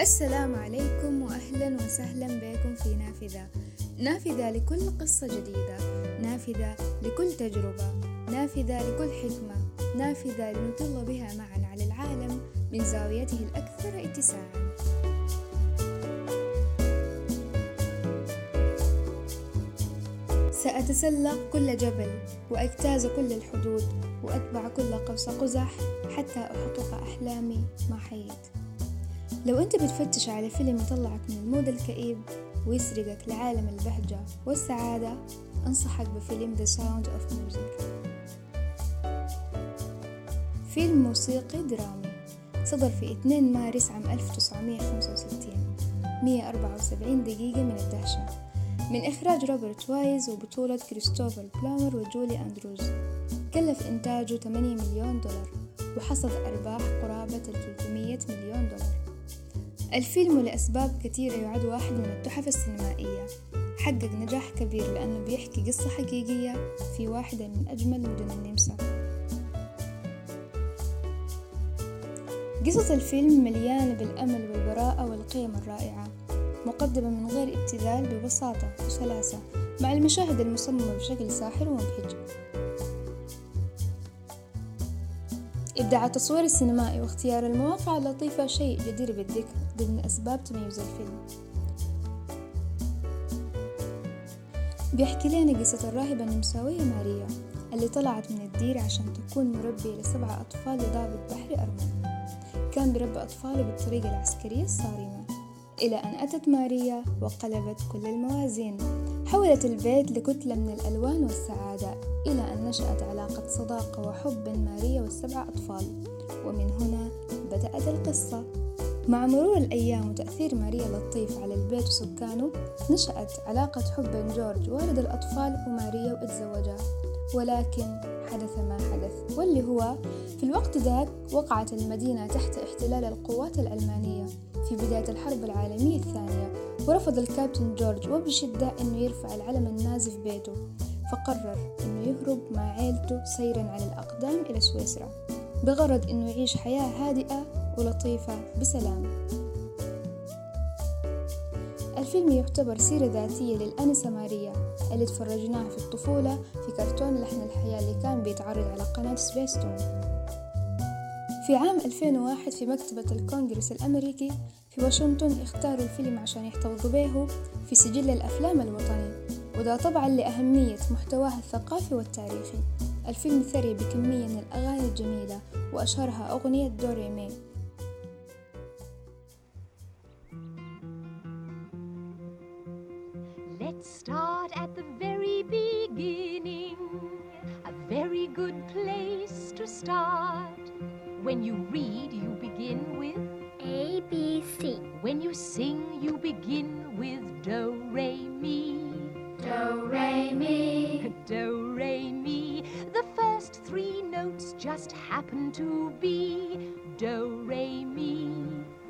السلام عليكم وأهلا وسهلا بكم في نافذة. نافذة لكل قصة جديدة. نافذة لكل تجربة. نافذة لكل حكمة. نافذة لنطل بها معا على العالم من زاويته الأكثر اتساعا. سأتسلق كل جبل وأجتاز كل الحدود وأتبع كل قوس قزح حتى أحقق أحلامي ما حييت لو أنت بتفتش على فيلم يطلعك من ال mood الكئيب ويسرقك لعالم البهجة والسعادة أنصحك بفيلم The Sound of Music. فيلم موسيقي درامي. صدر في 2 مارس عام 1965 174 دقيقة من الدهشة. من إخراج روبرت وايز وبطولة كريستوفر بلامر وجولي أندروز. كلف إنتاجه 8 مليون دولار وحصد أرباح قرابة 300 مليون دولار. الفيلم لأسباب كثيرة يعد واحد من التحف السينمائية. حقق نجاح كبير لأنه بيحكي قصة حقيقية في واحدة من أجمل مدن النمسا. قصة الفيلم مليانة بالأمل والبراءة والقيم الرائعة مقدمة من غير ابتذال ببساطة وسلاسة مع المشاهد المصممة بشكل ساحر ومبهج إبداع التصوير السينمائي واختيار المواقع اللطيفة شيء جدير بالذكر ضمن أسباب تميز الفيلم. بيحكي لنا قصة الراهبة النمساوية ماريا اللي طلعت من الدير عشان تكون مربية لسبعة أطفال لضابط بحري أرمن. كان بربى أطفاله بالطريقة العسكرية الصارمة. إلى أن أتت ماريا وقلبت كل الموازين. حولت البيت لكتلة من الألوان والسعادة إلى أن نشأت علاقة صداقة وحب بين ماريا والسبع أطفال. ومن هنا بدأت القصة. مع مرور الأيام وتأثير ماريا اللطيف على البيت وسكانه نشأت علاقة حب بين جورج والد الأطفال وماريا واتزوجا. ولكن حدث ما حدث. واللي هو في الوقت ذاك وقعت المدينة تحت احتلال القوات الألمانية. في بداية الحرب العالمية الثانية ورفض الكابتن جورج وبشدة أنه يرفع العلم النازي في بيته فقرر أنه يهرب مع عيلته سيرا على الأقدام إلى سويسرا بغرض أنه يعيش حياة هادئة ولطيفة بسلام. الفيلم يعتبر سيرة ذاتية للأنسة ماريا اللي تفرجناها في الطفولة في كرتون لحن الحياة اللي كان بيتعرض على قناة سبيستون في عام 2001 في مكتبة الكونغرس الأمريكي في واشنطن اختاروا الفيلم عشان يحتفظوا به في سجل الأفلام الوطني وده طبعا لأهمية محتواه الثقافي والتاريخي. الفيلم ثري بكمية من الأغاني الجميلة وأشهرها أغنية دوريمي Let's very good place to start. When you read, you begin with A, B, C. When you sing, you begin with Do, Re, Mi. Do, re, mi. Do, Re, Mi. The first three notes just happen to be Do, Re, Mi.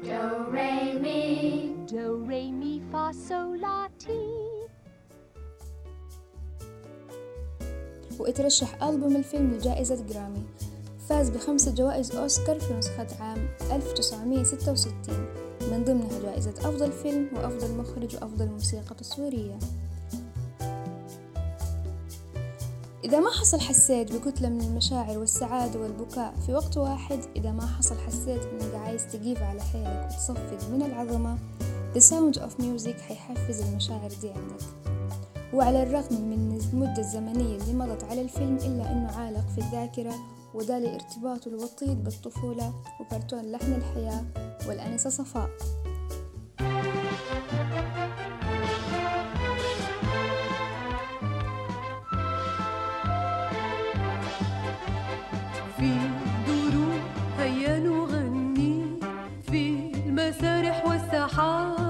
Do, re, mi. Do, Re, Mi, Fa, Sol, La, Ti. واترشح ألبوم الفيلم لجائزة جرامي. فاز بخمسة جوائز أوسكار في نسخة عام 1966 من ضمنها جائزة أفضل فيلم وأفضل مخرج وأفضل موسيقى تصويرية. إذا ما حصل حسيت بكتلة من المشاعر والسعادة والبكاء في وقت واحد إذا ما حصل حسيت إنك عايز تقيف على حيلك وتصفق من العظمة The Sound of Music حيحفز المشاعر دي عندك. وعلى الرغم من المدة الزمنية اللي مضت على الفيلم إلا أنه عالق في الذاكرة وده لارتباطه الوطيد بالطفولة وكرتون لحن الحياة والأنسة صفاء. في دروب هيا نغني في المسارح والساحات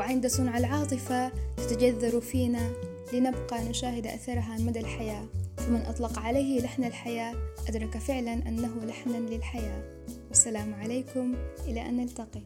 عند صنع العاطفة تتجذر فينا لنبقى نشاهد أثرها مدى الحياة. فمن أطلق عليه لحن الحياة أدرك فعلا أنه لحنا للحياة. والسلام عليكم إلى أن نلتقي.